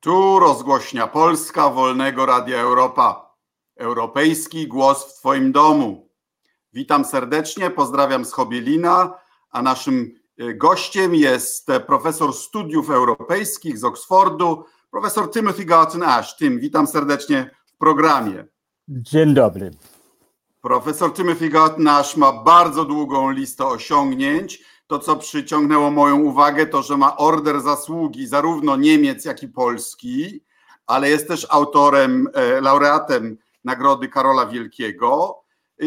Tu rozgłośnia Polska Wolnego Radia Europa. Europejski głos w Twoim domu. Witam serdecznie, pozdrawiam z Chobielina, a naszym e, gościem jest e, profesor studiów europejskich z Oksfordu, profesor Timothy Garton Ash. Tym, witam serdecznie w programie. Dzień dobry. Profesor Timothy Garton Ash ma bardzo długą listę osiągnięć to, co przyciągnęło moją uwagę, to, że ma order zasługi zarówno Niemiec, jak i Polski, ale jest też autorem, e, laureatem Nagrody Karola Wielkiego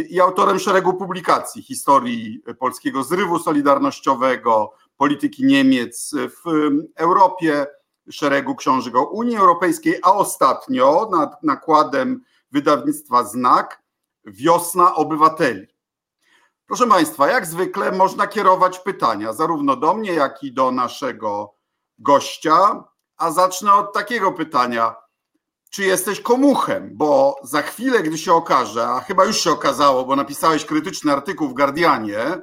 i autorem szeregu publikacji historii polskiego zrywu solidarnościowego, polityki Niemiec w Europie, szeregu książek o Unii Europejskiej, a ostatnio nad nakładem wydawnictwa Znak Wiosna Obywateli. Proszę Państwa, jak zwykle można kierować pytania zarówno do mnie, jak i do naszego gościa. A zacznę od takiego pytania: czy jesteś komuchem? Bo za chwilę, gdy się okaże, a chyba już się okazało, bo napisałeś krytyczny artykuł w Guardianie,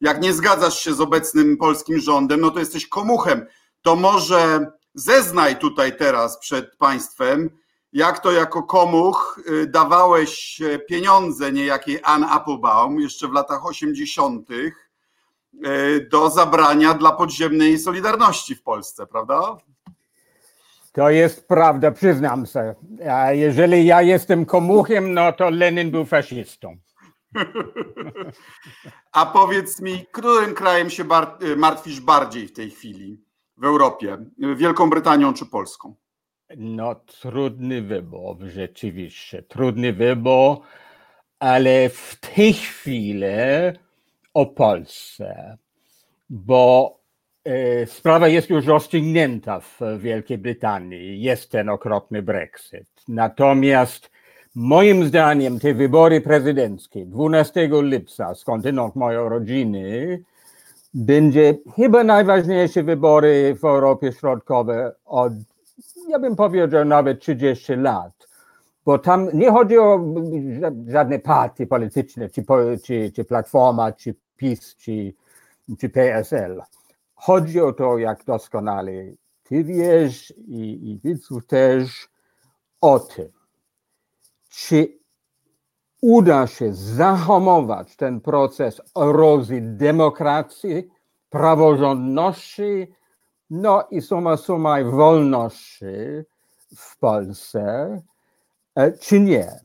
jak nie zgadzasz się z obecnym polskim rządem, no to jesteś komuchem. To może zeznaj tutaj teraz przed państwem, jak to jako komuch y, dawałeś e, pieniądze niejakiej Ann Applebaum jeszcze w latach 80. E, do zabrania dla podziemnej Solidarności w Polsce, prawda? To jest prawda, przyznam się. A jeżeli ja jestem komuchem, no to Lenin był faszystą. A powiedz mi, którym krajem się martwisz bardziej w tej chwili w Europie? Wielką Brytanią czy Polską? No, trudny wybór, rzeczywiście. Trudny wybór, ale w tej chwili o Polsce, bo e, sprawa jest już rozstrzygnięta w Wielkiej Brytanii. Jest ten okropny Brexit. Natomiast moim zdaniem te wybory prezydenckie 12 lipca, skądinąd mojej rodziny, będzie chyba najważniejsze wybory w Europie Środkowej od ja bym powiedział nawet 30 lat, bo tam nie chodzi o żadne partie polityczne, czy, czy, czy Platforma, czy PiS, czy, czy PSL. Chodzi o to, jak doskonale ty wiesz i, i widzów też, o tym, czy uda się zahamować ten proces erozji demokracji, praworządności, no i suma suma wolności w Polsce, e, czy nie?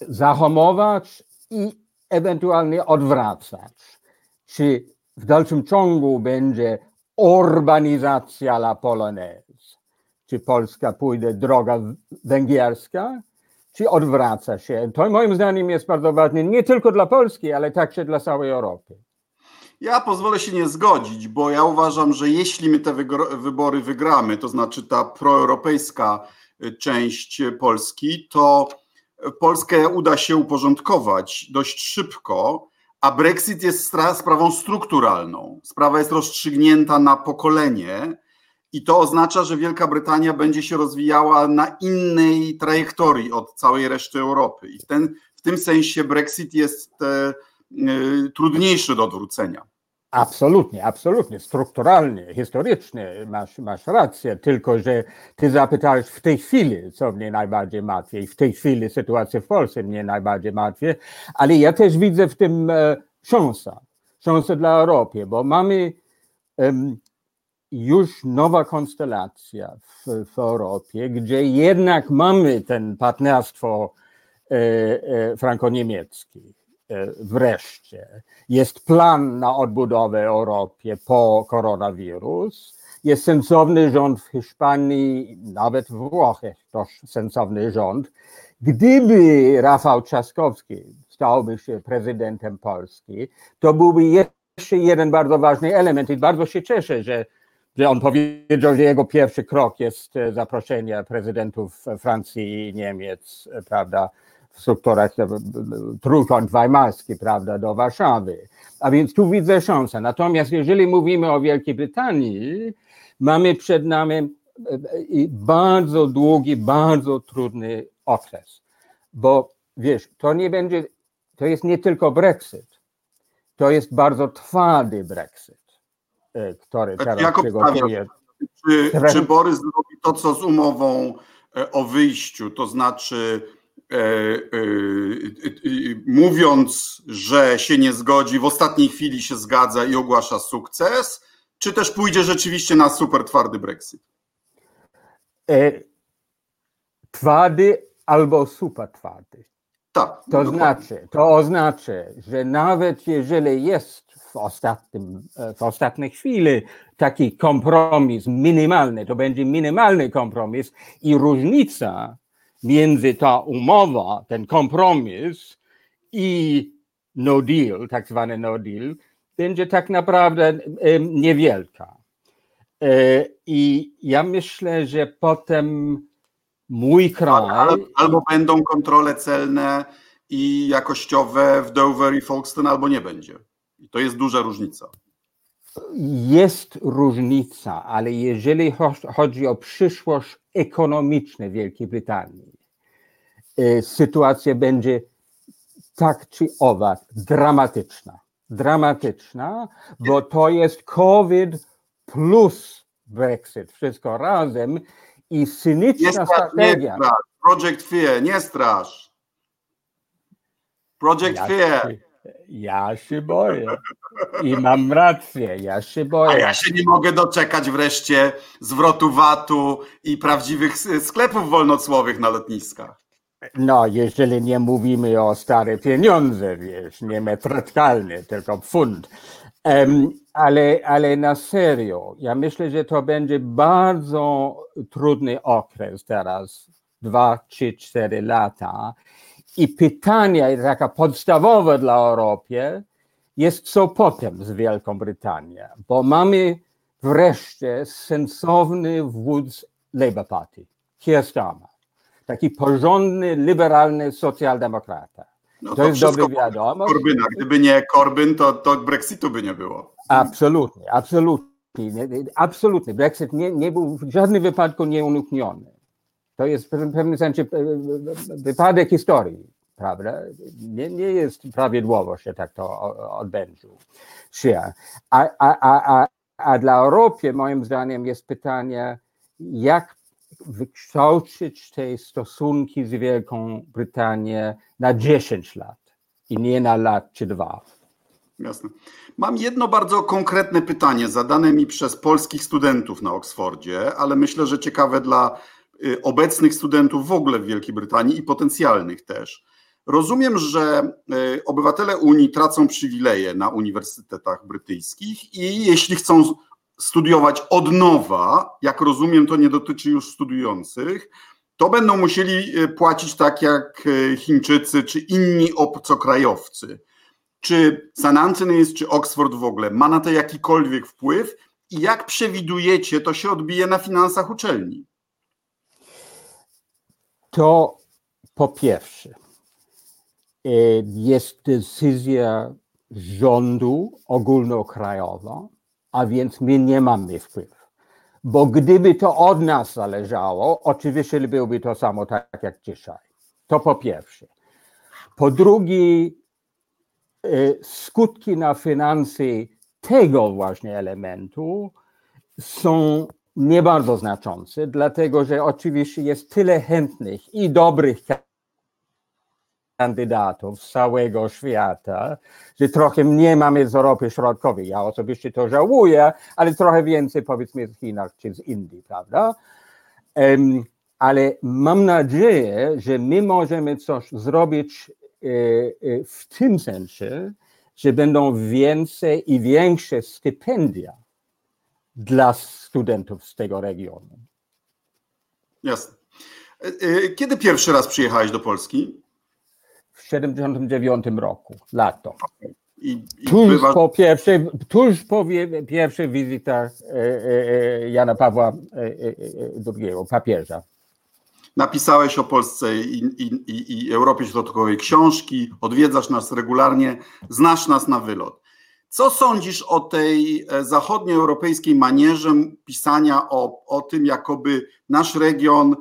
Zahamować i ewentualnie odwracać. Czy w dalszym ciągu będzie urbanizacja la Polonaise? Czy Polska pójdzie droga węgierska, czy odwraca się? To moim zdaniem jest bardzo ważne nie tylko dla Polski, ale także dla całej Europy. Ja pozwolę się nie zgodzić, bo ja uważam, że jeśli my te wybory wygramy, to znaczy ta proeuropejska y, część Polski, to Polskę uda się uporządkować dość szybko, a Brexit jest sprawą strukturalną. Sprawa jest rozstrzygnięta na pokolenie i to oznacza, że Wielka Brytania będzie się rozwijała na innej trajektorii od całej reszty Europy. I w, ten, w tym sensie Brexit jest e, e, trudniejszy do odwrócenia. Absolutnie, absolutnie, strukturalnie, historycznie masz, masz rację, tylko że ty zapytałeś w tej chwili, co mnie najbardziej martwi. I w tej chwili sytuacja w Polsce mnie najbardziej martwi, ale ja też widzę w tym e, szansę, szansę dla Europy, bo mamy już nowa konstelacja w, w Europie, gdzie jednak mamy ten partnerstwo e, e, franko-niemieckie wreszcie jest plan na odbudowę Europie po koronawirus. Jest sensowny rząd w Hiszpanii, nawet w Włoszech to sensowny rząd. Gdyby Rafał Trzaskowski stałby się prezydentem Polski, to byłby jeszcze jeden bardzo ważny element i bardzo się cieszę, że, że on powiedział, że jego pierwszy krok jest zaproszenie prezydentów Francji i Niemiec, prawda, w strukturach e, trójkąt weimarski, prawda, do Warszawy. A więc tu widzę szansę. Natomiast jeżeli mówimy o Wielkiej Brytanii, mamy przed nami e, bardzo długi, bardzo trudny okres. Bo wiesz, to nie będzie, to jest nie tylko Brexit, to jest bardzo twardy Brexit, e, który teraz przygotuje. Czy, czy Borys zrobi to, co z umową o wyjściu, to znaczy mówiąc, że się nie zgodzi, w ostatniej chwili się zgadza i ogłasza sukces, czy też pójdzie rzeczywiście na super twardy Brexit? Twardy albo super twardy. Tak. To znaczy, to oznacza, że nawet jeżeli jest w, ostatnim, w ostatniej chwili taki kompromis minimalny, to będzie minimalny kompromis i różnica między ta umowa, ten kompromis i no deal, tak zwany no deal, będzie tak naprawdę niewielka. E, I ja myślę, że potem mój kraj. Albo, będą kontrole celne i jakościowe w Dover i Folkestone, albo nie będzie. I to jest duża różnica. Jest różnica, ale jeżeli chodzi o przyszłość ekonomiczną Wielkiej Brytanii, e, sytuacja będzie tak czy owak dramatyczna. Dramatyczna, bo to jest COVID plus Brexit, wszystko razem i cyniczna nie straż, strategia. Nie. Project Fear, nie strasz. Project ja Fear. Ja się boję. I mam rację, ja się boję. A ja się nie mogę doczekać wreszcie zwrotu VAT-u i prawdziwych sklepów wolnocłowych na lotniskach. No, jeżeli nie mówimy o stare pieniądze, wiesz, nie metryczkalne, tylko funt. Um, ale, ale na serio, ja myślę, że to będzie bardzo trudny okres teraz, dwa, trzy, cztery lata. I pytanie taka podstawowe dla Europy jest co potem z Wielką Brytanią, bo mamy wreszcie sensowny wódz Labour Party, Keir Starmer, taki porządny, liberalny socjaldemokrata. No to, jest dobry wiadomość. Korbyna. Gdyby nie Korbyn, to, to Brexitu by nie było. Absolutnie, absolutnie. Absolutnie. Brexit nie, nie był w żadnym wypadku nieunikniony. To jest w pewnym sensie e, e, wypadek historii, prawda? Nie, nie jest prawidłowo się tak to odbędzie. A, a, a, a, a dla Europy moim zdaniem jest pytanie, jak wykształcić te stosunki z Wielką Brytanią na 10 lat i nie na lat czy dwa. Jasne. Mam jedno bardzo konkretne pytanie zadane mi przez polskich studentów na Oksfordzie, ale myślę, że ciekawe dla obecnych studentów w ogóle w Wielkiej Brytanii i potencjalnych też. Rozumiem, że y, obywatele Unii tracą przywileje na uniwersytetach brytyjskich i jeśli chcą studiować od nowa, jak rozumiem, to nie dotyczy już studiujących, to będą musieli e, płacić tak jak Chińczycy czy inni obcokrajowcy. Czy St. Anthony's czy Oxford w ogóle ma na to jakikolwiek wpływ i jak przewidujecie, to się odbije na finansach uczelni? To po pierwsze e, jest decyzja rządu ogólnokrajowa, a więc my nie mamy wpływu. Bo gdyby to od nas zależało, oczywiście byłoby to samo tak jak dzisiaj. To po pierwsze. Po drugie, y, skutki na finanse tego właśnie elementu są nie bardzo znaczące, dlatego że oczywiście jest tyle chętnych i dobrych kandydatów z całego świata, że trochę nie mamy z Europy Środkowej. Ja osobiście to żałuję, ale trochę więcej powiedzmy z Chinach czy z Indii, prawda? Um, ale mam nadzieję, że my możemy coś zrobić e, e, w tym sensie, że będą więcej i większe stypendia dla studentów z tego regionu. Jasne. E, kiedy pierwszy raz przyjechałeś do Polski? w 79 roku, lato. I, i tuż, bywa... po pierwszej, tuż po pierwszej wizytach e, e, e, Jana Pawła II, papieża. Napisałeś o Polsce i, i, i Europie Środkowej książki, odwiedzasz nas regularnie, znasz nas na wylot. Co sądzisz o tej zachodnioeuropejskiej manierze pisania o, o tym, jakoby nasz region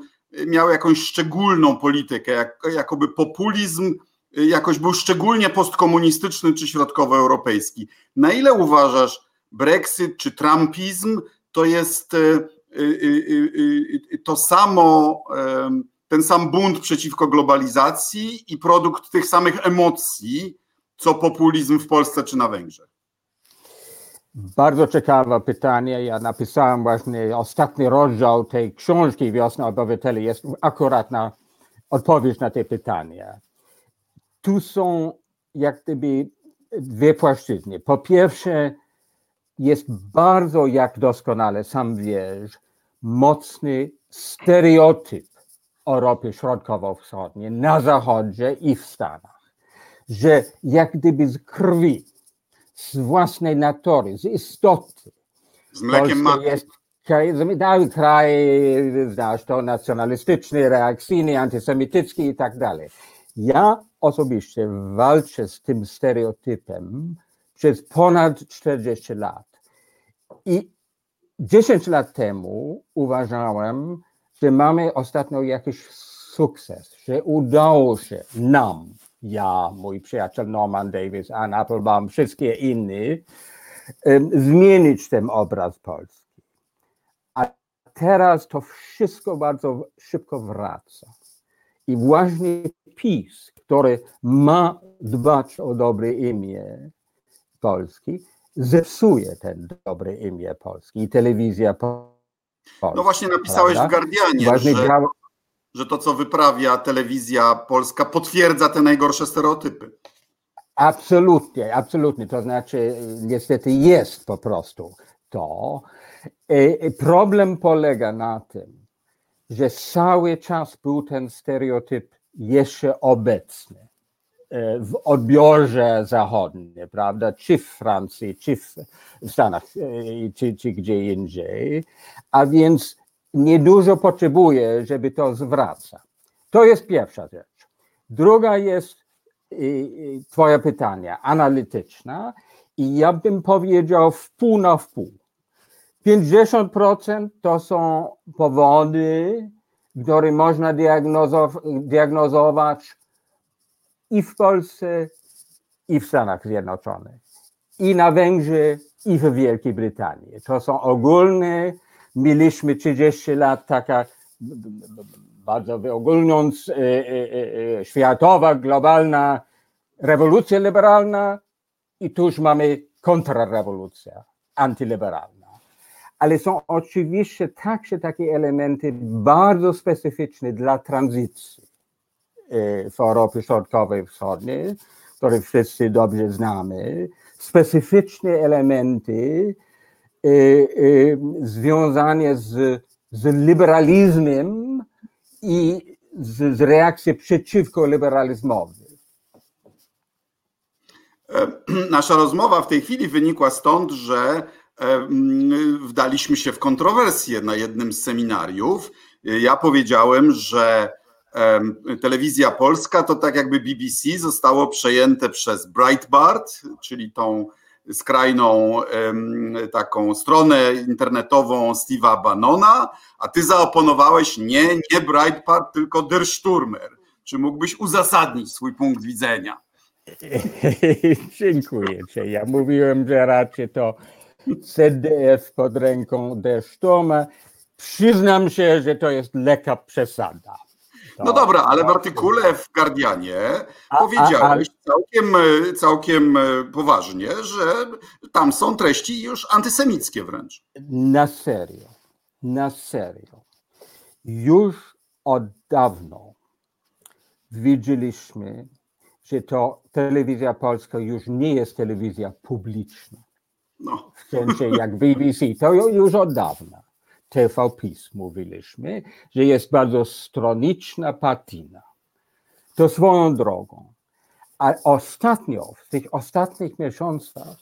miał jakąś szczególną politykę, jak, jakoby populizm jakoś był szczególnie postkomunistyczny czy środkowoeuropejski. Na ile uważasz Brexit czy Trumpizm to jest e, to samo, ten sam bunt przeciwko globalizacji i produkt tych samych emocji, co populizm w Polsce czy na Węgrzech? Bardzo ciekawe pytanie. Ja napisałem właśnie ostatni rozdział tej książki Wiosna Obywateli jest akurat na odpowiedź na te pytania. Tu są jak gdyby dwie płaszczyzny. Po pierwsze, jest bardzo, jak doskonale sam wiesz, mocny stereotyp Europy Środkowo-Wschodniej na Zachodzie i w Stanach, że jak gdyby z krwi, z własnej natury, z istoty, z mlekiem matki. jest kraj, kraj, znasz to, nacjonalistyczny, reakcyjny, antysemitycki i tak dalej. Ja osobiście walczę z tym stereotypem przez ponad 40 lat. I 10 lat temu uważałem, że mamy ostatnio jakiś sukces, że udało się nam, ja, mój przyjaciel Norman Davis, Ann Applebaum, wszystkie inni, zmienić ten obraz Polski. A teraz to wszystko bardzo szybko wraca. I właśnie PiS, który ma dbać o dobre imię Polski, zepsuje ten dobre imię Polski i telewizja polska. No właśnie napisałeś prawda? w Guardianie, że, działa... że to, co wyprawia telewizja polska, potwierdza te najgorsze stereotypy. Absolutnie, absolutnie. To znaczy, niestety jest po prostu to. E, problem polega na tym, że cały czas był ten stereotyp jeszcze obecny e, w odbiorze zachodnim, prawda, czy w Francji, czy w Stanach, e, czy, czy gdzie indziej, a więc niedużo potrzebuje, żeby to zwracać. To jest pierwsza rzecz. Druga jest twoje pytanie, analityczna i ja bym powiedział w pół na wpół. 50% to są powody, które można diagnozować i w Polsce, i w Stanach Zjednoczonych, i na Węgrzech, i w Wielkiej Brytanii. To są ogólne, mieliśmy 30 lat taka, bardzo wyogólniąc, e, e, e, światowa, globalna rewolucja liberalna i tuż mamy kontrrewolucja antyliberalna. Ale są oczywiście także takie elementy bardzo specyficzne dla tranzycji w Europie Środkowej i Wschodniej, które wszyscy dobrze znamy, specyficzne elementy związane z, z liberalizmem i z, z reakcją przeciwko liberalizmowi. Nasza rozmowa w tej chwili wynikła stąd, że wdaliśmy się w kontrowersję na jednym z seminariów. Ja powiedziałem, że telewizja polska to tak jakby BBC zostało przejęte przez Breitbart, czyli tą skrajną taką stronę internetową Steve'a Bannona, a ty zaoponowałeś nie, nie Breitbart, tylko Der Sturmer. Czy mógłbyś uzasadnić swój punkt widzenia? Dziękuję. Ja mówiłem, że raczej to CDF pod ręką deszczoma. Przyznam się, że to jest lekka przesada. No dobra, ale w artykule w Guardianie a, powiedziałeś a, a, całkiem, całkiem poważnie, że tam są treści już antysemickie wręcz. Na serio, na serio. Już od dawno widzieliśmy, że to telewizja polska już nie jest telewizja publiczna. No. W sensie jak BBC, to już od dawna. TV PiS mówiliśmy, że jest bardzo stroniczna, partyjna. To swoją drogą. A ostatnio, w tych ostatnich miesiącach,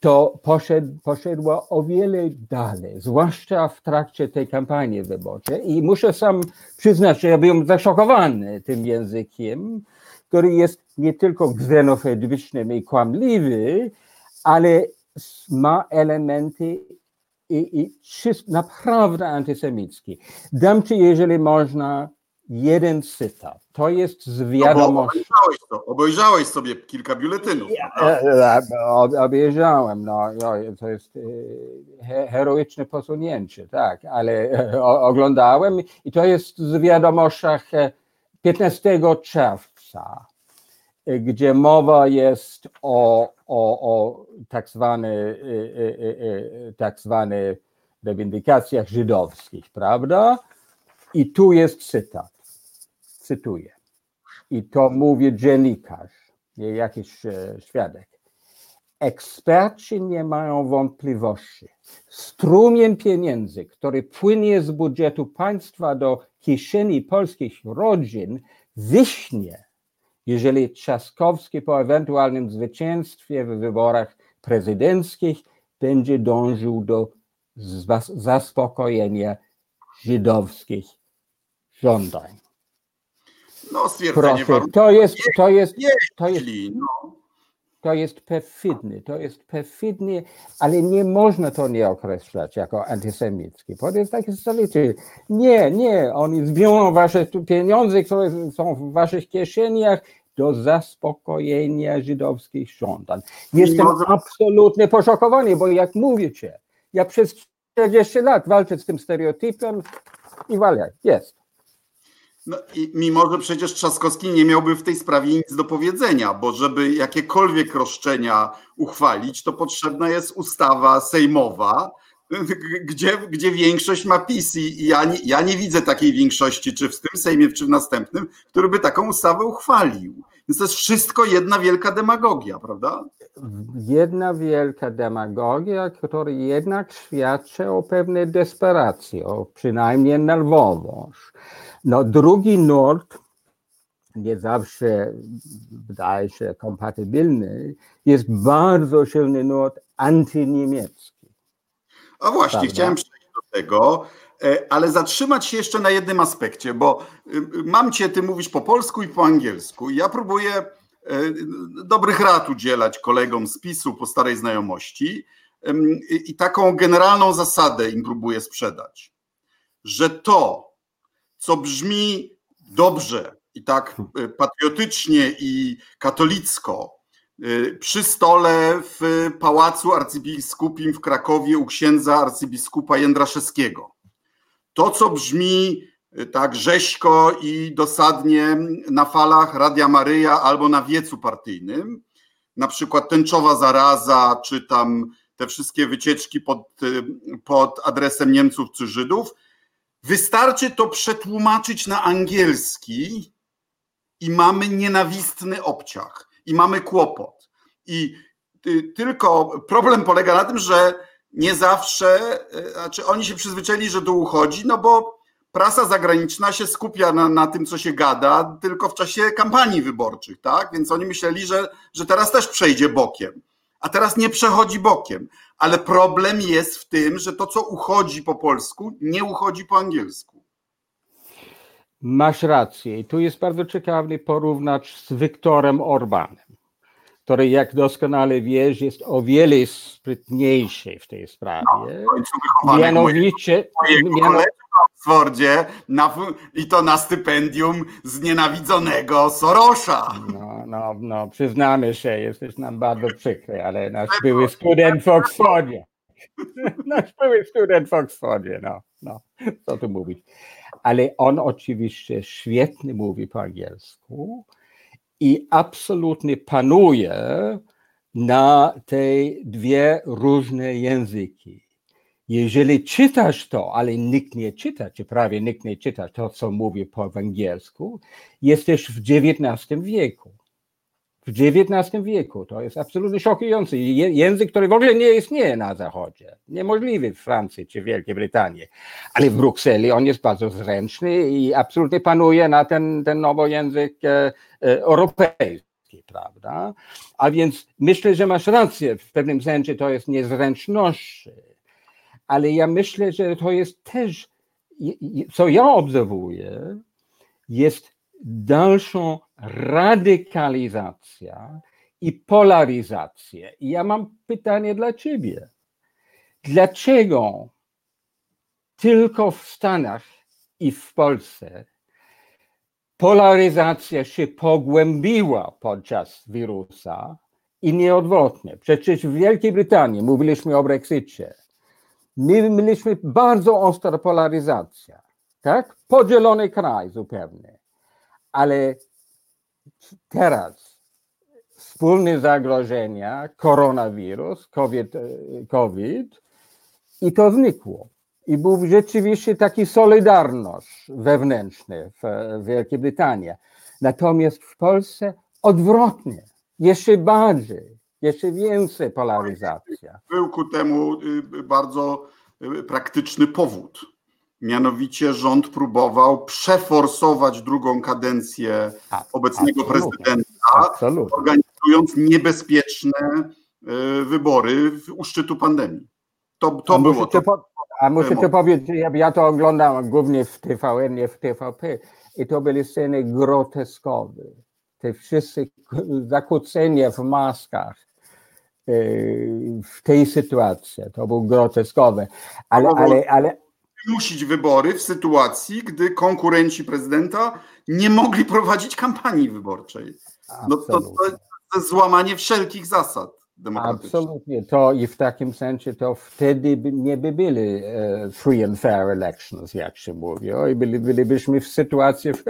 to poszedł, poszedło o wiele dalej, zwłaszcza w trakcie tej kampanii wyborczej. I muszę sam przyznać, że ja byłem zaszokowany tym językiem, który jest nie tylko xenofobiczny i kłamliwy, ale ma elementy i, i naprawdę antysemickie. Dam ci, jeżeli można, jeden cytat. To jest z No wiadomości. obejrzałeś, to, obejrzałeś sobie kilka biuletynów. prawda? E, e, ob- Obejrzałem, no, no to jest e, he- heroiczne posunięcie, tak, ale e, oglądałem i to jest z wiadomościach e, 15 czerwca, e, gdzie mowa jest o, o, o tak e, e, e, e, tak zwane rewindykacjach żydowskich, prawda? I tu jest cytat, cytuję. I to mówi dziennikarz, nie jakiś e, świadek. Eksperci nie mają wątpliwości. Strumień pieniędzy, który płynie z budżetu państwa do kieszeni polskich rodzin, wyśnie, jeżeli Trzaskowski po ewentualnym zwycięstwie w wyborach prezydenckich będzie dążył do zas- zaspokojenia żydowskich żądań. No stwierdzenie Proszę, to jest, to jest, to jest. No, to jest perfidny, to jest perfidny, ale nie można to nie określać jako antysemicki. To jest takie stolicy. Nie, nie, oni zbiorą wasze pieniądze, które są w waszych kieszeniach do zaspokojenia żydowskich żądań. Jestem absolutnie poszokowany, bo jak mówicie, ja przez 40 lat walczę z tym stereotypem i walę, jest. No i mimo, że przecież Trzaskowski nie miałby w tej sprawie nic do powiedzenia, bo żeby jakiekolwiek roszczenia uchwalić, to potrzebna jest ustawa sejmowa, gdzie, gdzie większość ma PiS i ja nie, ja nie widzę takiej większości, czy w tym Sejmie, czy w następnym, który by taką ustawę uchwalił. Więc to jest wszystko jedna wielka demagogia, prawda? jedna wielka demagogia, która jednak świadczy o pewnej desperacji, o przynajmniej nerwowość. No drugi nurt, nie zawsze wydaje się kompatybilny, jest bardzo silny nurt antyniemiecki. A właśnie, Prawda. chciałem przejść do tego, ale zatrzymać się jeszcze na jednym aspekcie, bo y, y, mam cię, ty mówisz po polsku i po angielsku. Ja próbuję e, dobrych rad udzielać kolegom z PiSu po starej znajomości i taką generalną zasadę im próbuję sprzedać, że to, co brzmi dobrze i tak y, patriotycznie i katolicko, przy stole w pałacu arcybiskupim w Krakowie u księdza arcybiskupa Jędraszewskiego. To, co brzmi y, tak rzeźko i dosadnie na falach Radia Maryja albo na wiecu partyjnym, na przykład tęczowa zaraza, czy tam te wszystkie wycieczki pod, y, pod adresem Niemców czy Żydów, wystarczy to przetłumaczyć na angielski i mamy nienawistny obciach i mamy kłopot. I y, tylko problem polega na tym, że nie zawsze, y, znaczy oni się przyzwyczaili, że to uchodzi, no bo prasa zagraniczna się skupia na, na tym, co się gada, tylko w czasie kampanii wyborczych, tak? Więc oni myśleli, że, że teraz też przejdzie bokiem. A teraz nie przechodzi bokiem. Ale problem jest w tym, że to, co uchodzi po polsku, nie uchodzi po angielsku. Masz rację. I tu jest bardzo ciekawy porównać z Wiktorem Orbanem, który, jak doskonale wiesz, jest o wiele sprytniejszy w tej sprawie. Mojej Mianowicie, mojego w Oxfordzie na, i to na stypendium znienawidzonego Sorosza. no, no, no, przyznamy się, jesteś nam bardzo przykry, ale nasz były student w Oxfordzie. Nasz były student w Oxfordzie, no, no, co tu mówić. Ale on oczywiście świetnie mówi po angielsku i absolutnie panuje na te dwie różne języki. Jeżeli czytasz to, ale nikt nie czyta, czy prawie nikt nie czyta to, co mówi po angielsku, jesteś w XIX wieku. W XIX wieku to jest absolutnie szokujący. Język, który w ogóle nie istnieje na Zachodzie. Niemożliwy w Francji czy Wielkiej Brytanii. Ale w Brukseli on jest bardzo zręczny i absolutnie panuje na ten, ten nowy język e, e, europejski, prawda? A więc myślę, że masz rację. W pewnym sensie to jest niezręczność, ale ja myślę, że to jest też, co ja obserwuję, jest dalszą radykalizacja i polaryzacja. I ja mam pytanie dla ciebie. Dlaczego tylko w Stanach i w Polsce polaryzacja się pogłębiła podczas wirusa i nieodwrotnie. Przecież w Wielkiej Brytanii mówiliśmy o Brexicie. My mieliśmy bardzo ostrą polaryzację, tak? Podzielony kraj zupełnie. Ale teraz wspólne zagrożenia, koronawirus, COVID, COVID i to znikło. I był rzeczywiście taki solidarność wewnętrzna w Wielkiej Brytanii. Natomiast w Polsce odwrotnie, jeszcze bardziej, jeszcze więcej polaryzacja. Był ku temu y, bardzo y, praktyczny powód. Mianowicie rząd próbował przeforsować drugą kadencję obecnego Absolutnie. prezydenta, Absolutnie. organizując niebezpieczne y, wybory u szczytu pandemii. To, to było to. Po, a muszę to powiedzieć, ja, ja to oglądałem głównie w TVN, nie w TVP i to były sceny groteskowe. Te wszystkie zakłócenia w maskach y, w tej sytuacji, to było groteskowe. Ale, ale, ale, wymusić wybory w sytuacji, gdy konkurenci prezydenta nie mogli prowadzić kampanii wyborczej. No to, to, złamanie wszelkich zasad. Absolutnie. To i w takim sensie to wtedy by, nie by byli uh, free and fair elections, jak się mówi. I byli, bylibyśmy w sytuacji w,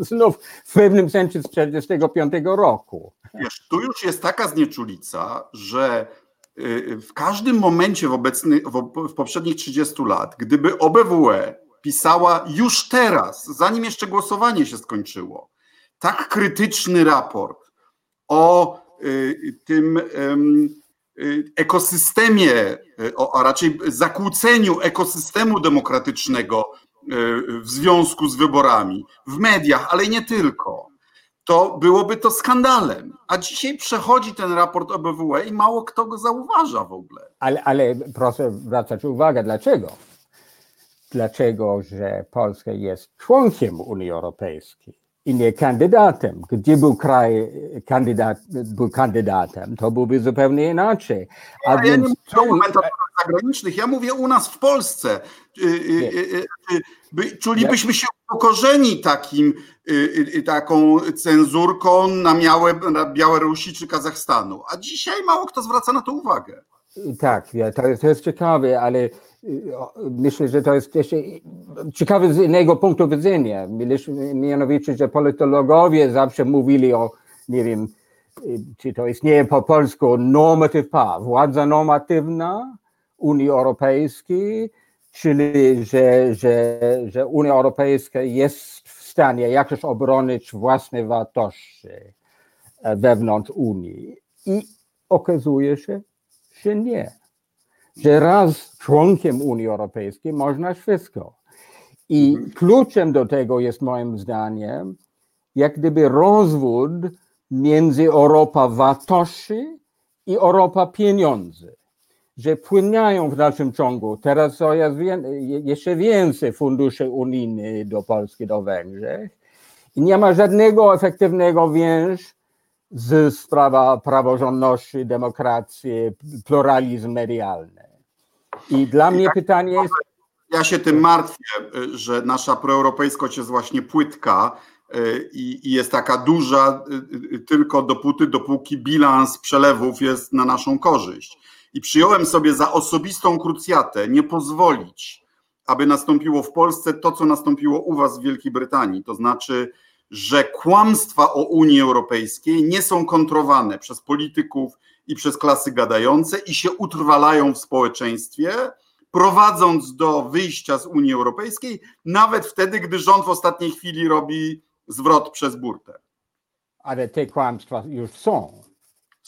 znów w pewnym sensie z 1945 roku. Wiesz, tu już jest taka znieczulica, że w każdym momencie w, obecny, w, poprzednich 30 lat, gdyby OBWE pisała już teraz, zanim jeszcze głosowanie się skończyło, tak krytyczny raport o Y, tym y, ekosystemie, y, a raczej zakłóceniu ekosystemu demokratycznego w związku z wyborami, w mediach, ale nie tylko, to byłoby to skandalem. A dzisiaj przechodzi ten raport OBWE i mało kto go zauważa w ogóle. Ale, ale proszę zwracać uwagę, dlaczego? Dlaczego, że Polska jest członkiem Unii Europejskiej i nie kandydatem. Gdzie był kraj kandydat, był kandydatem, to byłby zupełnie inaczej. A ja więc nie mówię o zagranicznych, ja mówię u nas w Polsce. Y, y, y, czulibyśmy się upokorzeni takim, taką cenzurką na, miałe, na Białorusi czy Kazachstanu, a dzisiaj mało kto zwraca na to uwagę. Tak, to jest, to jest ciekawe, ale myślę, że to jest jeszcze ciekawe z innego punktu widzenia. Mianowicie, że politologowie zawsze mówili o, nie wiem, czy to istnieje po polsku, normative power, władza normatywna Unii Europejskiej, czyli że, że, że Unia Europejska jest w stanie jakoś obronić własne wartości wewnątrz Unii. I okazuje się, że nie że raz członkiem Unii Europejskiej można wszystko. I kluczem do tego jest moim zdaniem, jak gdyby rozwód między Europa wartości i Europa pieniędzy, że płynają w dalszym ciągu. Teraz są jeszcze więcej funduszy unijnych do Polski, do Węgier i nie ma żadnego efektywnego więź z sprawa praworządności, demokracji, pluralizm medialny. I dla mnie pytanie jest. Ja się tym martwię, że nasza proeuropejskość jest właśnie płytka y, i, i jest taka duża y, y, tylko dopóty, dopóki bilans przelewów jest na naszą korzyść. I przyjąłem sobie za osobistą krucjatę nie pozwolić, aby nastąpiło w Polsce to, co nastąpiło u Was w Wielkiej Brytanii. To znaczy, że kłamstwa o Unii Europejskiej nie są kontrowane przez polityków i przez klasy gadające i się utrwalają w społeczeństwie, prowadząc do wyjścia z Unii Europejskiej, nawet wtedy, gdy rząd w ostatniej chwili robi zwrot przez burtę. Ale te kłamstwa już są.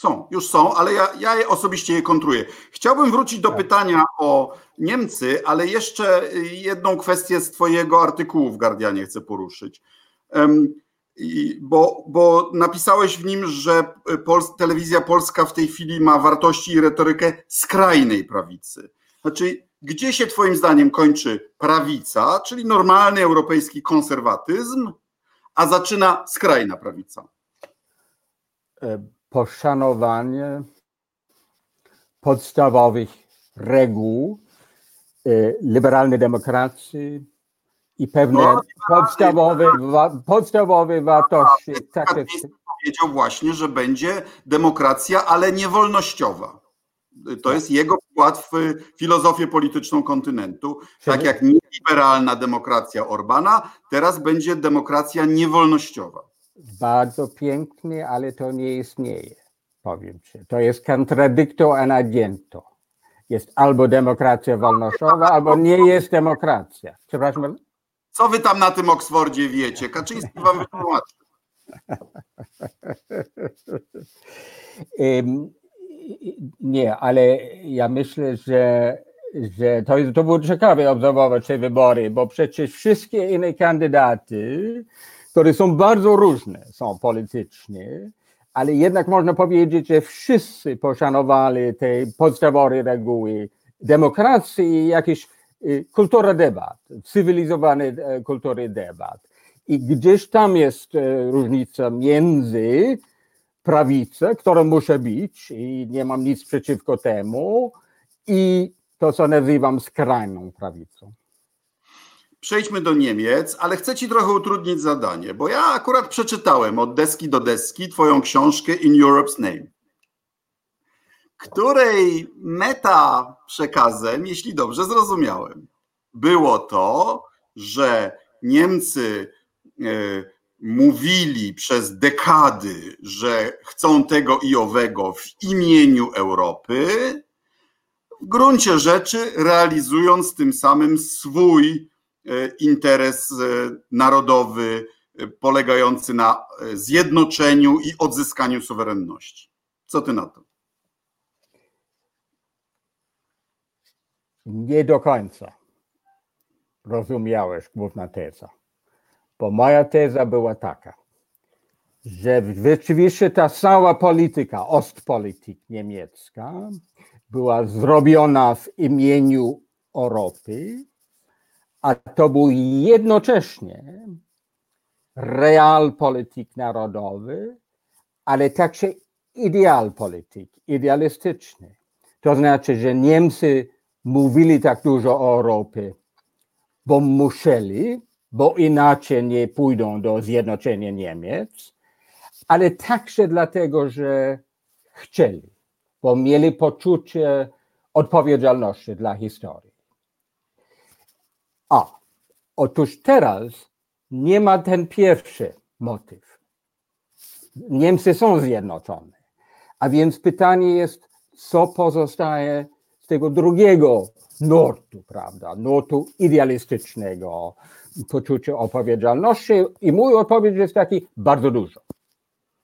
Są, już są, ale ja, ja je osobiście je kontruję. Chciałbym wrócić do tak. pytania o Niemcy, ale jeszcze jedną kwestię z Twojego artykułu w Guardianie chcę poruszyć. Bo, bo napisałeś w nim, że Pol telewizja polska w tej chwili ma wartości i retorykę skrajnej prawicy. Znaczy, gdzie się Twoim zdaniem kończy prawica, czyli normalny europejski konserwatyzm, a zaczyna skrajna prawica? E, poszanowanie podstawowych reguł e, liberalnej demokracji i pewne no, podstawowe, wa, podstawowe wartości. Tak, powiedział właśnie, że będzie demokracja, ale nie wolnościowa. To tak. jest jego wkład w filozofię polityczną kontynentu. Tak jak nieliberalna demokracja Orbana, teraz będzie demokracja niewolnościowa. Bardzo pięknie, ale to nie istnieje, powiem ci. To jest contradicto an adjento. Jest albo demokracja wolnościowa, albo nie jest demokracja. Przepraszam. Co wy tam na tym Oksfordzie wiecie? Kaczyński wam wytłumaczy. Nie, ale ja myślę, że, że to, jest, to było ciekawe obserwować te wybory, bo przecież wszystkie inne kandydaty, które są bardzo różne, są politycznie, ale jednak można powiedzieć, że wszyscy poszanowali te podstawowe reguły demokracji i jakieś y, kultura debat, cywilizowane kultury debat. I gdzieś tam jest e, różnica między prawicę, która musi być i nie mam nic przeciwko temu, i to, co nazywam skrajną prawicą. Przejdźmy do Niemiec, ale chcę Ci trochę utrudnić zadanie, bo ja akurat przeczytałem od deski do deski Twoją książkę In Europe's Name, której meta przekazem, jeśli dobrze zrozumiałem, było to, że Niemcy e, mówili przez dekady, że chcą tego i owego w imieniu Europy, w gruncie rzeczy realizując tym samym swój interes e, narodowy e, polegający na zjednoczeniu i odzyskaniu suwerenności. Co ty na to? Nie do końca rozumiałeś główna teza. Bo moja teza była taka, że rzeczywiście ta cała polityka, Ostpolitik niemiecka, była zrobiona w imieniu Europy, a to był jednocześnie realpolitik narodowy, ale także idealpolitik, idealistyczny. To znaczy, że Niemcy mówili tak dużo o Europie, bo musieli, bo inaczej nie pójdą do zjednoczenia Niemiec, ale także dlatego, że chcieli, bo mieli poczucie odpowiedzialności dla historii. A otóż teraz nie ma ten pierwszy motyw. Niemcy są zjednoczone. A więc pytanie jest, co pozostaje z tego drugiego nurtu, prawda? Nurtu idealistycznego, poczucie odpowiedzialności i mój odpowiedź jest taki bardzo dużo.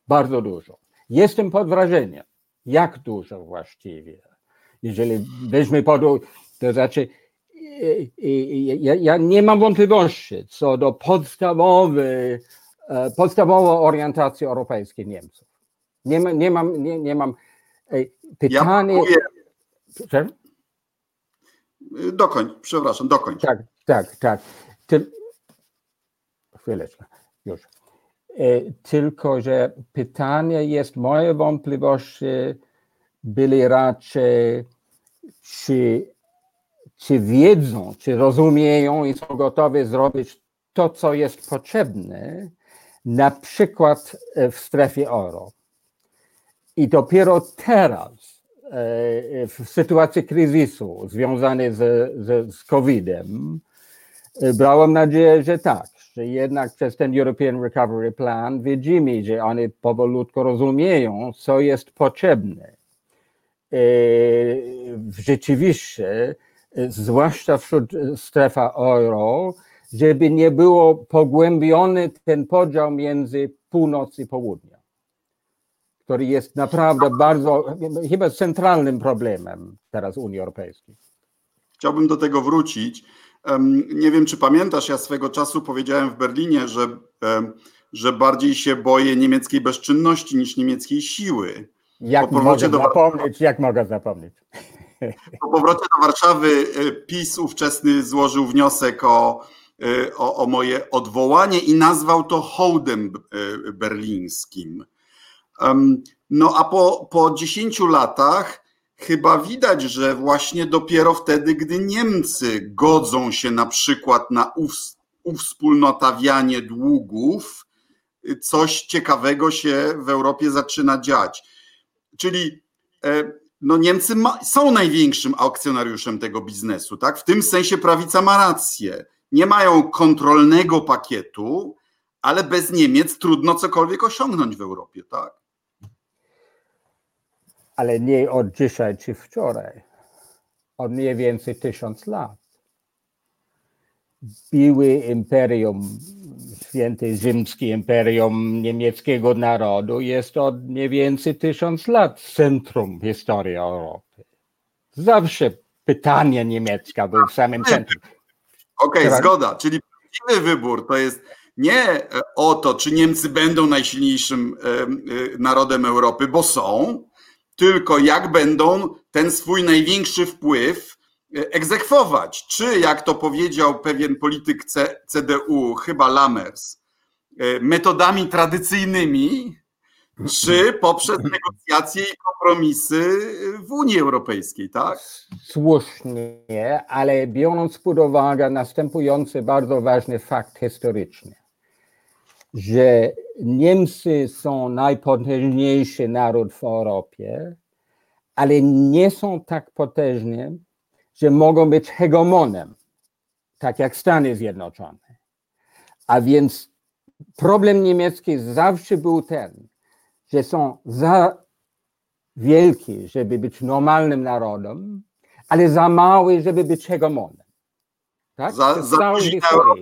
Bardzo dużo. Jestem pod wrażeniem, jak dużo właściwie. Jeżeli weźmy pod to znaczy ja, ja nie mam wątpliwości co do podstawowej, podstawowej orientacji europejskiej Niemców. Nie, ma, nie mam, nie, nie mam pytanie. Ja Dokończ, przepraszam, dokończ. Tak, tak, tak. Ty, chwileczkę, już. E, tylko, że pytanie jest, moje wątpliwości były raczej, czy, czy wiedzą, czy rozumieją i są gotowi zrobić to, co jest potrzebne, na przykład w strefie euro. I dopiero teraz, e, w sytuacji kryzysu związanej z, z, z COVID-em, brałem nadzieję, że tak, że jednak przez ten European Recovery Plan widzimy, że oni powolutku rozumieją, co jest potrzebne. E, rzeczywiście, zwłaszcza wśród strefa euro, żeby nie było pogłębiony ten podział między północ i południa, który jest naprawdę bardzo, chyba centralnym problemem teraz Unii Europejskiej. Chciałbym do tego wrócić. Nie wiem, czy pamiętasz, ja swego czasu powiedziałem w Berlinie, że, że bardziej się boję niemieckiej bezczynności niż niemieckiej siły. Jak mogę do... zapomnieć, jak mogę zapomnieć? Po powrocie do Warszawy e, PiS ówczesny złożył wniosek o, e, o, o moje odwołanie i nazwał to hołdem e, berlińskim. No a po, po 10 latach chyba widać, że właśnie dopiero wtedy, gdy Niemcy godzą się na przykład na uwspólnotawianie długów, coś ciekawego się w Europie zaczyna dziać. Czyli no Niemcy ma, są największym akcjonariuszem tego biznesu, tak? W tym sensie prawica ma rację. Nie mają kontrolnego pakietu, ale bez Niemiec trudno cokolwiek osiągnąć w Europie, tak? Ale nie od dzisiaj czy wczoraj. Od mniej więcej tysiąc lat. Biły imperium, święte rzymskie imperium niemieckiego narodu jest od mniej więcej tysiąc lat centrum historii Europy. Zawsze pytanie niemiecka był w samym centrum. Okej, okay, zgoda. Czyli prawdziwy wybór to jest nie e, o to, czy Niemcy będą najsilniejszym e, e, narodem Europy, bo są, tylko jak będą ten swój największy wpływ egzekwować. Czy, jak to powiedział pewien polityk CDU, chyba Lammers, metodami tradycyjnymi, czy poprzez negocjacje i kompromisy w Unii Europejskiej, tak? Słusznie, ale biorąc pod uwagę następujący bardzo ważny fakt historyczny że Niemcy są najpotężniejszy naród w Europie, ale nie są tak potężni, że mogą być hegemonem, tak jak Stany Zjednoczone. A więc problem niemiecki zawsze był ten, że są za wielki, żeby być normalnym narodem, ale za mały, żeby być hegemonem. Tak? Za, za na Europę,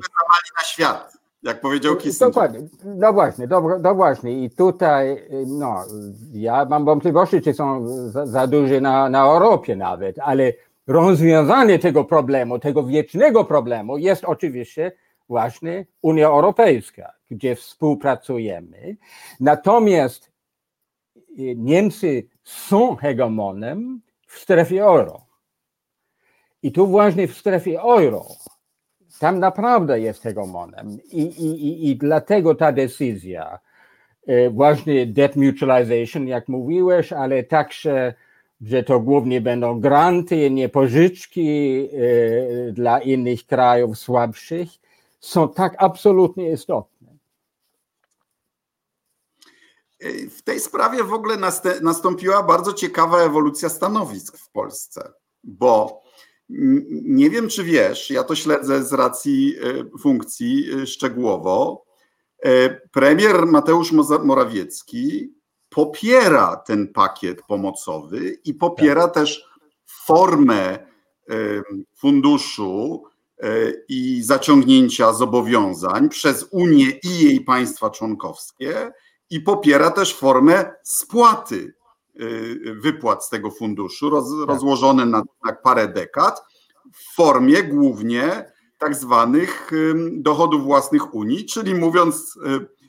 na świat jak powiedział Kissinger. Dokładnie, no właśnie, no, no właśnie i tutaj no, ja mam wątpliwości, czy są za, za duże na, na Europie nawet, ale rozwiązanie tego problemu, tego wiecznego problemu jest oczywiście właśnie Unia Europejska, gdzie współpracujemy. Natomiast Niemcy są hegemonem w strefie euro. I tu właśnie w strefie euro tam naprawdę jest hegemonem i, i, i dlatego ta decyzja, e, właśnie debt mutualization, jak mówiłeś, ale także, że to głównie będą granty, nie pożyczki e, dla innych krajów słabszych, są tak absolutnie istotne. E, w tej sprawie w ogóle nastąpiła bardzo ciekawa ewolucja stanowisk w Polsce, bo nie wiem, czy wiesz, ja to śledzę z racji e, funkcji szczegółowo. Premier Mateusz Morawiecki popiera ten pakiet pomocowy i popiera tak. też formę funduszu i zaciągnięcia zobowiązań przez Unię i jej państwa członkowskie i popiera też formę spłaty Y, wypłat z tego funduszu, tak. rozłożone na, na parę dekad, w formie głównie tak zwanych dochodów własnych Unii, czyli mówiąc y,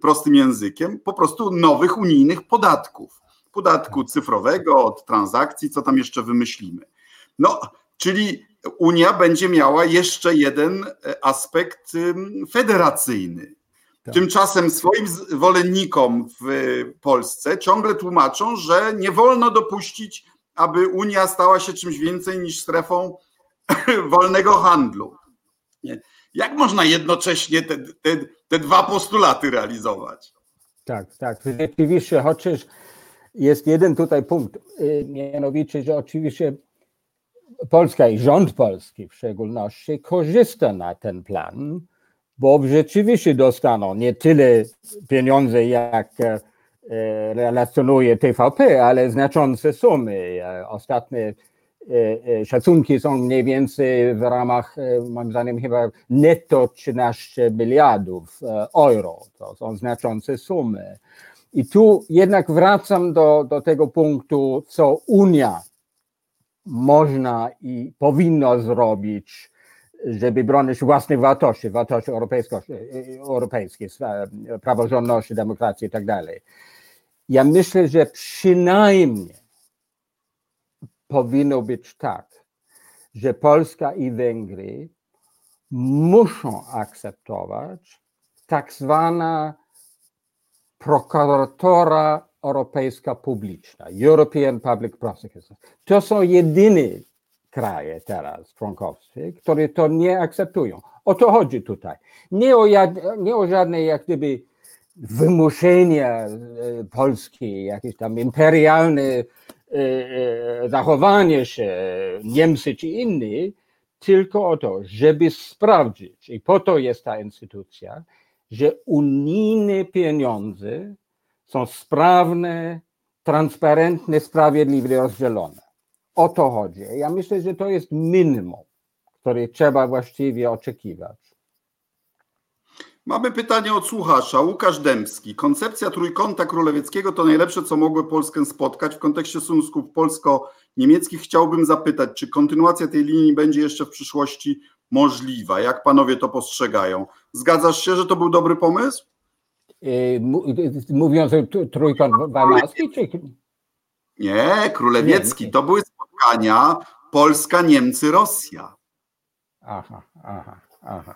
prostym językiem, po prostu nowych unijnych podatków. Podatku tak. cyfrowego, od transakcji, co tam jeszcze wymyślimy. No, czyli Unia będzie miała jeszcze jeden e, aspekt federacyjny. Tak. Tymczasem swoim zwolennikom w Polsce ciągle tłumaczą, że nie wolno dopuścić, aby Unia stała się czymś więcej niż strefą wolnego handlu. Jak można jednocześnie te, te, te dwa postulaty realizować? Tak, tak. Rzeczywiście, chociaż jest jeden tutaj punkt, y, mianowicie, że oczywiście Polska i rząd polski w szczególności korzysta na ten plan bo rzeczywiście dostaną nie tyle pieniądze, jak e, relacjonuje TVP, ale znaczące sumy. E, ostatnie szacunki są mniej więcej w ramach, moim zdaniem, chyba netto 13 miliardów euro. To są znaczące sumy. I tu jednak wracam do, do tego punktu, co Unia można i powinno zrobić żeby bronić własnych wartości, wartości europejskich, praworządności, demokracji i tak. Ja myślę, że przynajmniej powinno być tak, że Polska i Węgry muszą akceptować tak zwana prokuratora europejska publiczna, European Public Prosecutor. To są jedyne kraje teraz członkowskie, które to nie akceptują. O to chodzi tutaj. Nie o, nie o żadne jak gdyby wymuszenia e, Polski, jakieś tam imperialne zachowanie się Niemcy czy inni, tylko o to, żeby sprawdzić, i po to jest ta instytucja, że unijne pieniądze są sprawne, transparentne, sprawiedliwie rozdzielone. O to chodzi. Ja myślę, że to jest minimum, które trzeba właściwie oczekiwać. Mamy pytanie od słuchacza. Łukasz Dębski. Koncepcja trójkąta królewieckiego to najlepsze, co mogło Polskę spotkać. W kontekście stosunków polsko-niemieckich chciałbym zapytać, czy kontynuacja tej linii będzie jeszcze w przyszłości możliwa? Jak panowie to postrzegają? Zgadzasz się, że to był dobry pomysł? Y, mówiąc o trójkąt weimarski, czy... Nie, królewiecki. To były spotkania Polska, Niemcy, Rosja. Aha, aha, aha.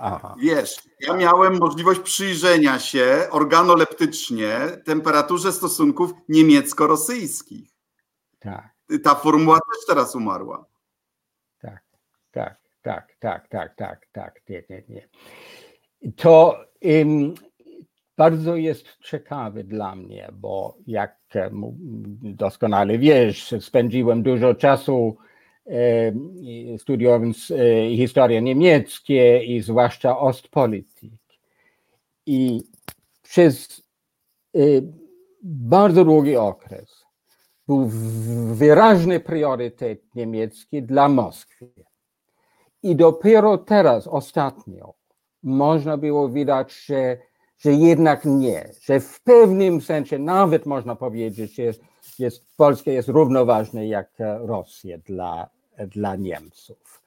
Aha. Wiesz, ja miałem możliwość przyjrzenia się organoleptycznie temperaturze stosunków niemiecko-rosyjskich. Tak. Ta formuła też teraz umarła. Tak, tak, tak, tak, tak, tak, tak, nie, nie, nie. To um, bardzo jest ciekawe dla mnie, bo jak doskonale wiesz, spędziłem dużo czasu studiując e, historię niemieckie i zwłaszcza Ostpolitik. I przez e, bardzo długi okres był wyraźny priorytet niemiecki dla Moskwy. I dopiero teraz, ostatnio, można było widać, że, że jednak nie, że w pewnym sensie nawet można powiedzieć, że jest, jest, Polska jest równoważna jak Rosja dla dla Niemców.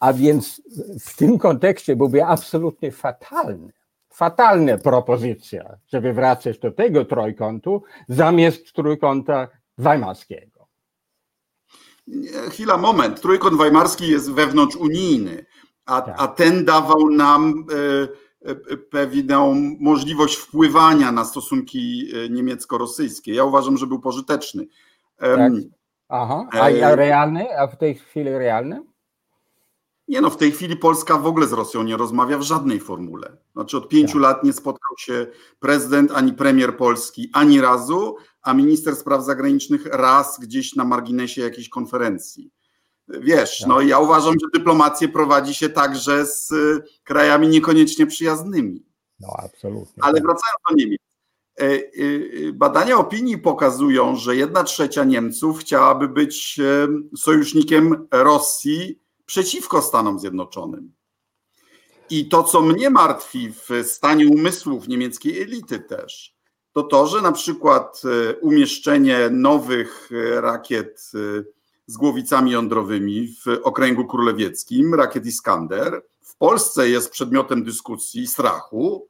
A więc w tym kontekście byłby absolutnie fatalny, fatalna propozycja, żeby wracać do tego trójkątu zamiast trójkąta weimarskiego. Chwila, moment. Trójkąt weimarski jest wewnątrz unijny, a, tak. a ten dawał nam e, e, pewną możliwość wpływania na stosunki e, niemiecko-rosyjskie. Ja uważam, że był pożyteczny. Tak. Aha, a, a realny? A w tej chwili realny? Nie no, w tej chwili Polska w ogóle z Rosją nie rozmawia w żadnej formule. Znaczy od pięciu tak. lat nie spotkał się prezydent ani premier Polski ani razu, a minister spraw zagranicznych raz gdzieś na marginesie jakiejś konferencji. Wiesz, tak. no ja uważam, że dyplomację prowadzi się także z krajami niekoniecznie przyjaznymi. No absolutnie. Ale tak. wracając do Niemiec. E, e, e, badania opinii pokazują, że jedna trzecia Niemców chciałaby być sojusznikiem Rosji przeciwko Stanom Zjednoczonym. I to, co mnie martwi w stanie umysłów niemieckiej elity też, to to, że na przykład umieszczenie nowych rakiet z głowicami jądrowymi w okręgu królewieckim, rakiet Iskander, w Polsce jest przedmiotem dyskusji, strachu,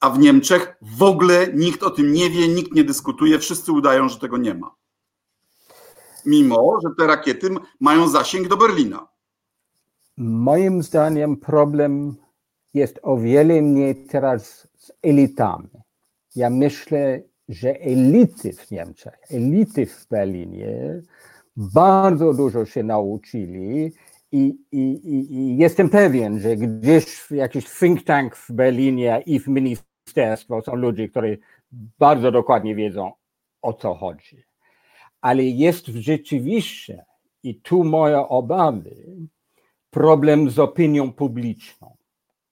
a w Niemczech w ogóle nikt o tym nie wie, nikt nie dyskutuje, wszyscy udają, że tego nie ma. Mimo, że te rakiety mają zasięg do Berlina. Moim zdaniem problem jest o wiele mniej teraz z elitami. Ja myślę, że elity w Niemczech, elity w Berlinie bardzo dużo się nauczyli i, i, i, jestem pewien, że gdzieś jakiś think tank w Berlinie i w ministerstwo są ludzie, którzy bardzo dokładnie wiedzą, o co chodzi. Ale jest rzeczywiście, i tu moje obawy, problem z opinią publiczną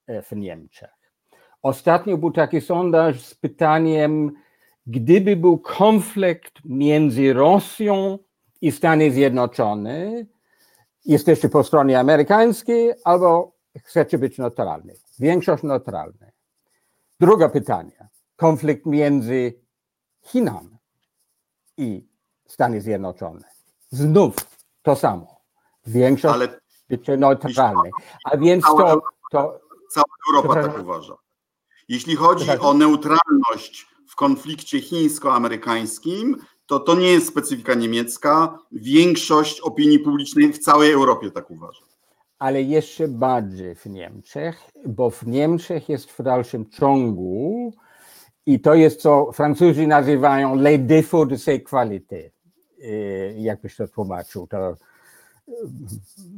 e, w Niemczech. Ostatnio był taki sondaż z pytaniem, gdyby był konflikt między Rosją i Stany Zjednoczone, jesteście po stronie amerykańskiej albo chcecie być neutralni. Większość neutralna. Drugie pytanie. Konflikt między Chinami i Stany Zjednoczone. Znów to samo. Większość Ale bycie neutralnej. A więc to, to. Cała Europa tak uważa. Jeśli chodzi o neutralność w konflikcie chińsko-amerykańskim, to to nie jest specyfika niemiecka. Większość opinii publicznej w całej Europie tak uważa. Ale jeszcze bardziej w Niemczech, bo w Niemczech jest w dalszym ciągu i to jest, co Francuzi nazywają les défauts de ses qualités. Jak byś to tłumaczył? To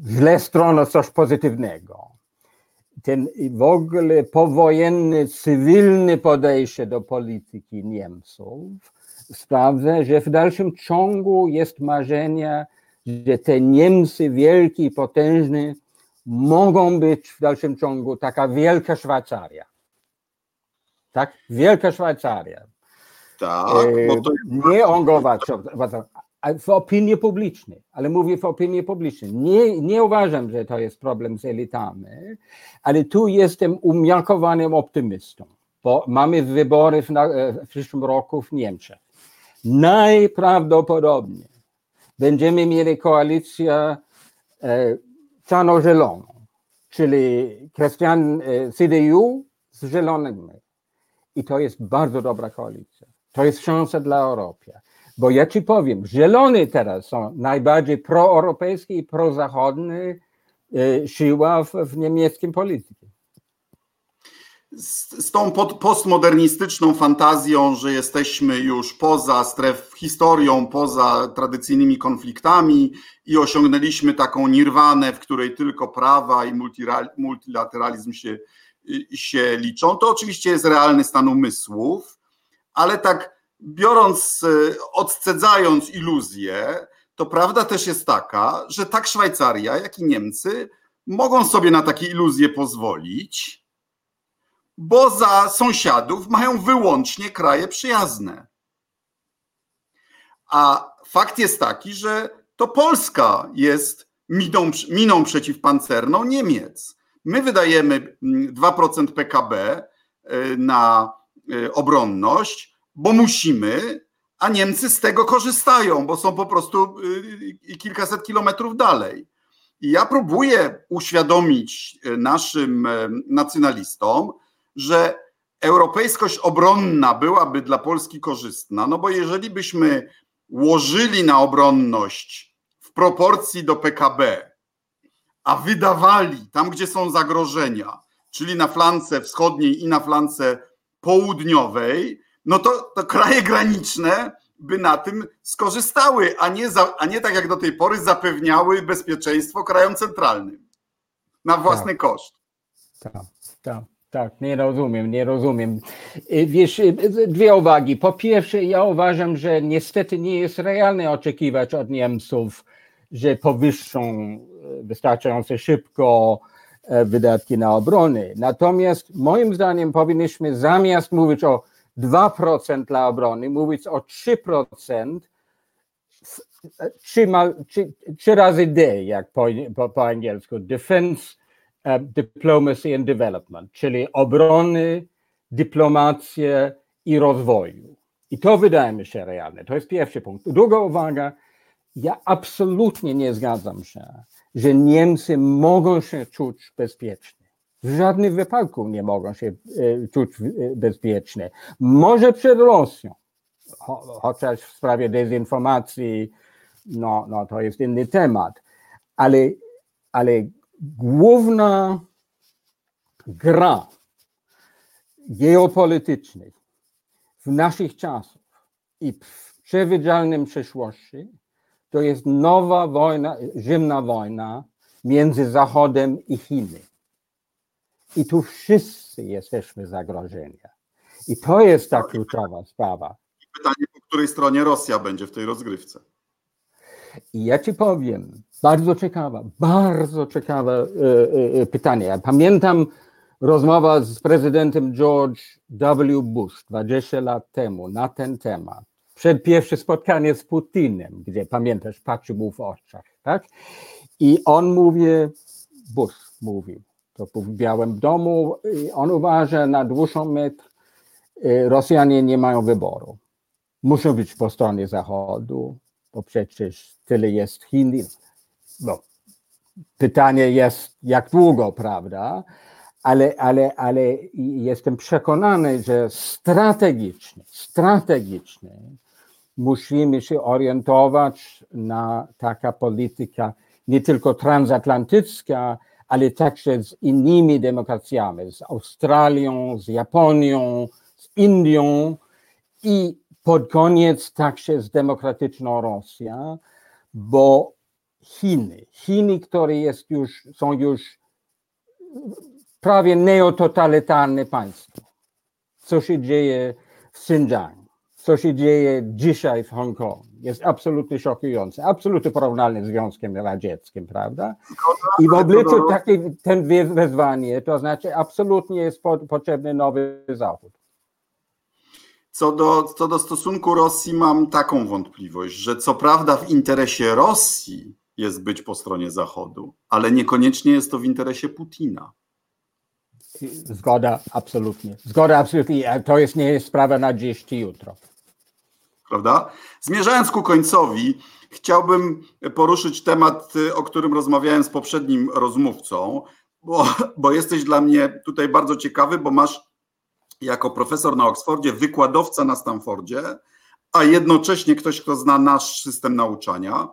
źle stronę coś pozytywnego. Ten w ogóle powojenny, cywilny podejście do polityki Niemców sprawdza, że w dalszym ciągu jest marzenie, że te Niemcy wielki i potężni mogą być w dalszym ciągu taka wielka Szwajcaria. Tak? Wielka Szwajcaria. Tak, bo to Nie ongować w opinii publicznej, ale mówię w opinii publicznej. Nie, nie uważam, że to jest problem z elitami, ale tu jestem umiarkowanym optymistą, bo mamy wybory w, w przyszłym roku w Niemczech. Najprawdopodobniej będziemy mieli koalicję e, czarno-zieloną, czyli Christian e, CDU z zielonymi. I to jest bardzo dobra koalicja. To jest szansa dla Europy. Bo ja ci powiem, zielony teraz są najbardziej proeuropejskie i prozachodne e, siła w, w niemieckim polityce. Z, z tą pod, postmodernistyczną fantazją, że jesteśmy już poza stref historią, poza tradycyjnymi konfliktami i osiągnęliśmy taką nirwanę, w której tylko prawa i multilateralizm się, się liczą, to oczywiście jest realny stan umysłów, ale tak biorąc, e, odcedzając iluzję, to prawda też jest taka, że tak Szwajcaria, jak i Niemcy mogą sobie na takie iluzje pozwolić, bo za sąsiadów mają wyłącznie kraje przyjazne. A fakt jest taki, że to Polska jest miną, miną przeciwpancerną Niemiec. My wydajemy 2% mm, PKB e, na e, obronność, bo musimy, a Niemcy z tego korzystają, bo są po prostu y, kilkaset kilometrów dalej. I ja próbuję uświadomić naszym nacjonalistom, że europejskość obronna byłaby dla Polski korzystna, no bo jeżeli byśmy łożyli na obronność w proporcji do PKB, a wydawali tam, gdzie są zagrożenia, czyli na flance wschodniej i na flance południowej, no to, to kraje graniczne by na tym skorzystały, a nie, za, a nie tak jak do tej pory zapewniały bezpieczeństwo krajom centralnym na własny tak. koszt. Tak, tak. Tak, nie rozumiem, nie rozumiem. Y, wiesz, y, dwie uwagi. Po pierwsze, ja uważam, że niestety nie jest realne oczekiwać od Niemców, że powyższą y, wystarczająco szybko wydatki na obronę. Natomiast moim zdaniem powinniśmy zamiast mówić o 2% dla obrony, mówić o 3%, trzy, trzy, trzy razy D, jak po, po, po angielsku, Defense, Diplomacy and Development, czyli obrony, dyplomację i rozwoju. I to wydaje mi się realne. To jest pierwszy punkt. Druga uwaga, ja absolutnie nie zgadzam się, że Niemcy mogą się czuć bezpiecznie w żadnym wypadku nie mogą się e, czuć e, bezpieczne. Może przed Rosją, chociaż w sprawie dezinformacji, no, no to jest inny temat, ale, ale główna gra geopolityczna w naszych czasach i w przewidzialnym przyszłości to jest nowa wojna, zimna wojna między Zachodem i Chinami. I tu wszyscy jesteśmy zagrożeni. I to jest ta kluczowa sprawa. Pytanie, po której stronie Rosja będzie w tej rozgrywce? I ja ci powiem, bardzo ciekawa, bardzo ciekawe y, y, pytanie. Ja pamiętam rozmowę z prezydentem George W. Bush 20 lat temu na ten temat. Przed pierwsze spotkanie z Putinem, gdzie pamiętasz, patrzył mu w oczach, tak? I on mówi, Bush mówi, to w Białym Domu. On uważa na dłuższą metr, y, Rosjanie nie mają wyboru. Muszą być po stronie Zachodu, bo przecież tyle jest Chin. No, pytanie jest, jak długo, prawda? Ale, ale, ale jestem przekonany, że strategicznie, strategicznie musimy się orientować na taka polityka nie tylko transatlantycka, ale także z innymi demokracjami, z Australią, z Japonią, z Indią i pod koniec także z demokratyczną Rosją, bo Chiny. Chiny, które jest już, są już prawie neototalitarne państwo. Co się dzieje w Xinjiang, co się dzieje dzisiaj w Hongkongu, jest absolutnie szokujące, absolutnie porównalne z Związkiem Radzieckim, prawda? I w obliczu takiej ten wyzwanie, to znaczy absolutnie jest po, potrzebny nowy Zachód. Co do, co do stosunku Rosji, mam taką wątpliwość, że co prawda w interesie Rosji jest być po stronie Zachodu, ale niekoniecznie jest to w interesie Putina. Zgoda, absolutnie. Zgoda, absolutnie. To jest, nie jest sprawa na dziś czy jutro. Prawda? Zmierzając ku końcowi, chciałbym poruszyć temat, o którym rozmawiałem z poprzednim rozmówcą, bo, bo jesteś dla mnie tutaj bardzo ciekawy, bo masz jako profesor na Oksfordzie, wykładowca na Stanfordzie, a jednocześnie ktoś, kto zna nasz system nauczania.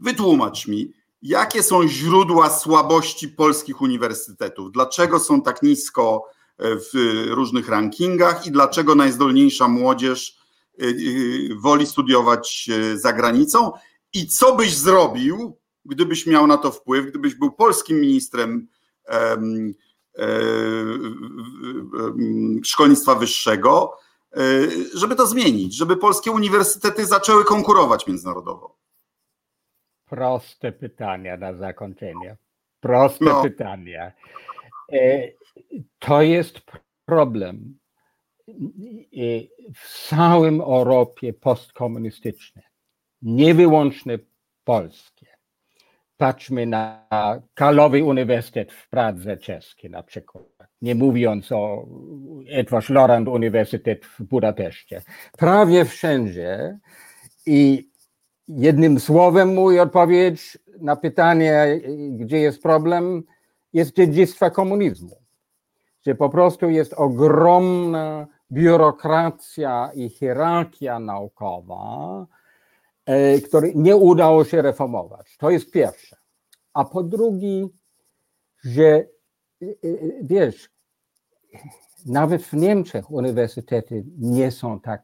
Wytłumacz mi, jakie są źródła słabości polskich uniwersytetów? Dlaczego są tak nisko e, w różnych rankingach i dlaczego najzdolniejsza młodzież e, e, woli studiować za granicą? I co byś zrobił, gdybyś miał na to wpływ, gdybyś był polskim ministrem szkolnictwa wyższego, żeby to zmienić, żeby polskie uniwersytety zaczęły konkurować międzynarodowo? Proste pytania na zakończenie. Proste no. pytania. E, to jest problem e, w całym Europie postkomunistycznej, nie wyłącznie polskie. Patrzmy na Kalowy Uniwersytet w Pradze czeski na przykład, nie mówiąc o Edward Lorand Uniwersytet w Budapeszcie. Prawie wszędzie i jednym słowem mój odpowiedź na pytanie, gdzie jest problem, jest dziedzictwo komunizmu. Że po prostu jest ogromna biurokracja i hierarchia naukowa, e, której nie udało się reformować. To jest pierwsze. A po drugie, że e, e, wiesz, nawet w Niemczech uniwersytety nie są tak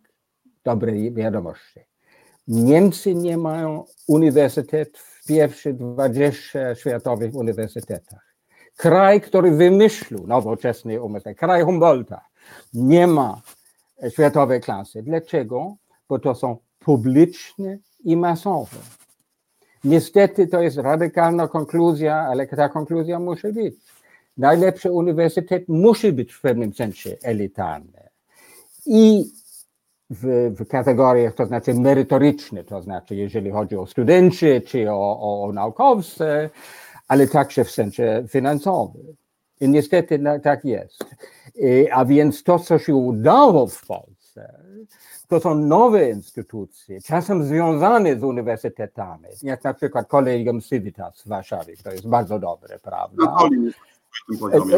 dobre wiadomości. Niemcy nie mają uniwersytet w pierwszych 20 światowych uniwersytetach. Kraj, który wymyślił nowoczesny uniwersytet, kraj Humboldta, nie ma światowej klasy. Dlaczego? Bo to są publiczne i masowe. Niestety to jest radykalna konkluzja, ale ta konkluzja musi być. Najlepszy uniwersytet musi być w pewnym sensie elitarny. I w, w kategoriach, to znaczy merytoryczne, to znaczy jeżeli chodzi o studenci czy o, o, o naukowcy, ale także w sensie finansowym. I niestety tak jest. I, a więc to, co się udało w Polsce, to są nowe instytucje, czasem związane z uniwersytetami, jak na przykład Collegium Civitas w Warszawie, to jest bardzo dobre, prawda? No,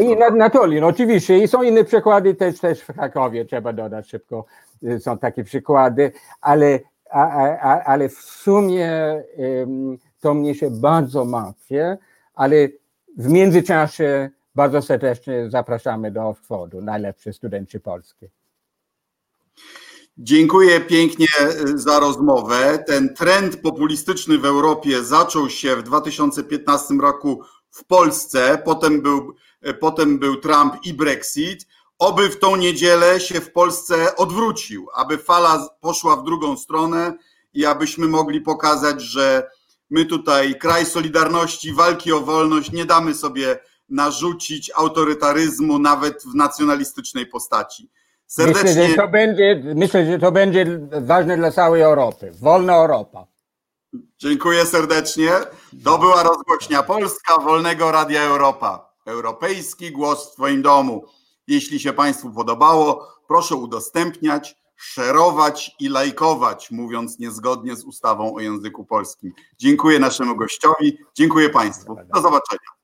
i na, na Tolin, oczywiście. I są inne przykłady też, też w Krakowie, trzeba dodać szybko. Y, są takie przykłady, ale, a, a, ale w sumie um, to mnie się bardzo martwi, ale w międzyczasie bardzo serdecznie zapraszamy do Oxfordu, najlepsi studenci polskie. Dziękuję pięknie y, za rozmowę. Ten trend populistyczny w Europie zaczął się w 2015 roku w Polsce, potem był, e, potem był Trump i Brexit. Oby w tą niedzielę się w Polsce odwrócił, aby fala poszła w drugą stronę i abyśmy mogli pokazać, że my tutaj, kraj Solidarności, walki o wolność, nie damy sobie narzucić autorytaryzmu nawet w nacjonalistycznej postaci. Serdecznie... Myślę, że to będzie, myślę, że to będzie ważne dla całej Europy. Wolna Europa. Dziękuję serdecznie. To była rozgłośnia Polska Wolnego Radia Europa. Europejski głos w Twoim domu. Jeśli się Państwu podobało, proszę udostępniać, szerować i lajkować, mówiąc niezgodnie z ustawą o języku polskim. Dziękuję naszemu gościowi, dziękuję Państwu. Do zobaczenia.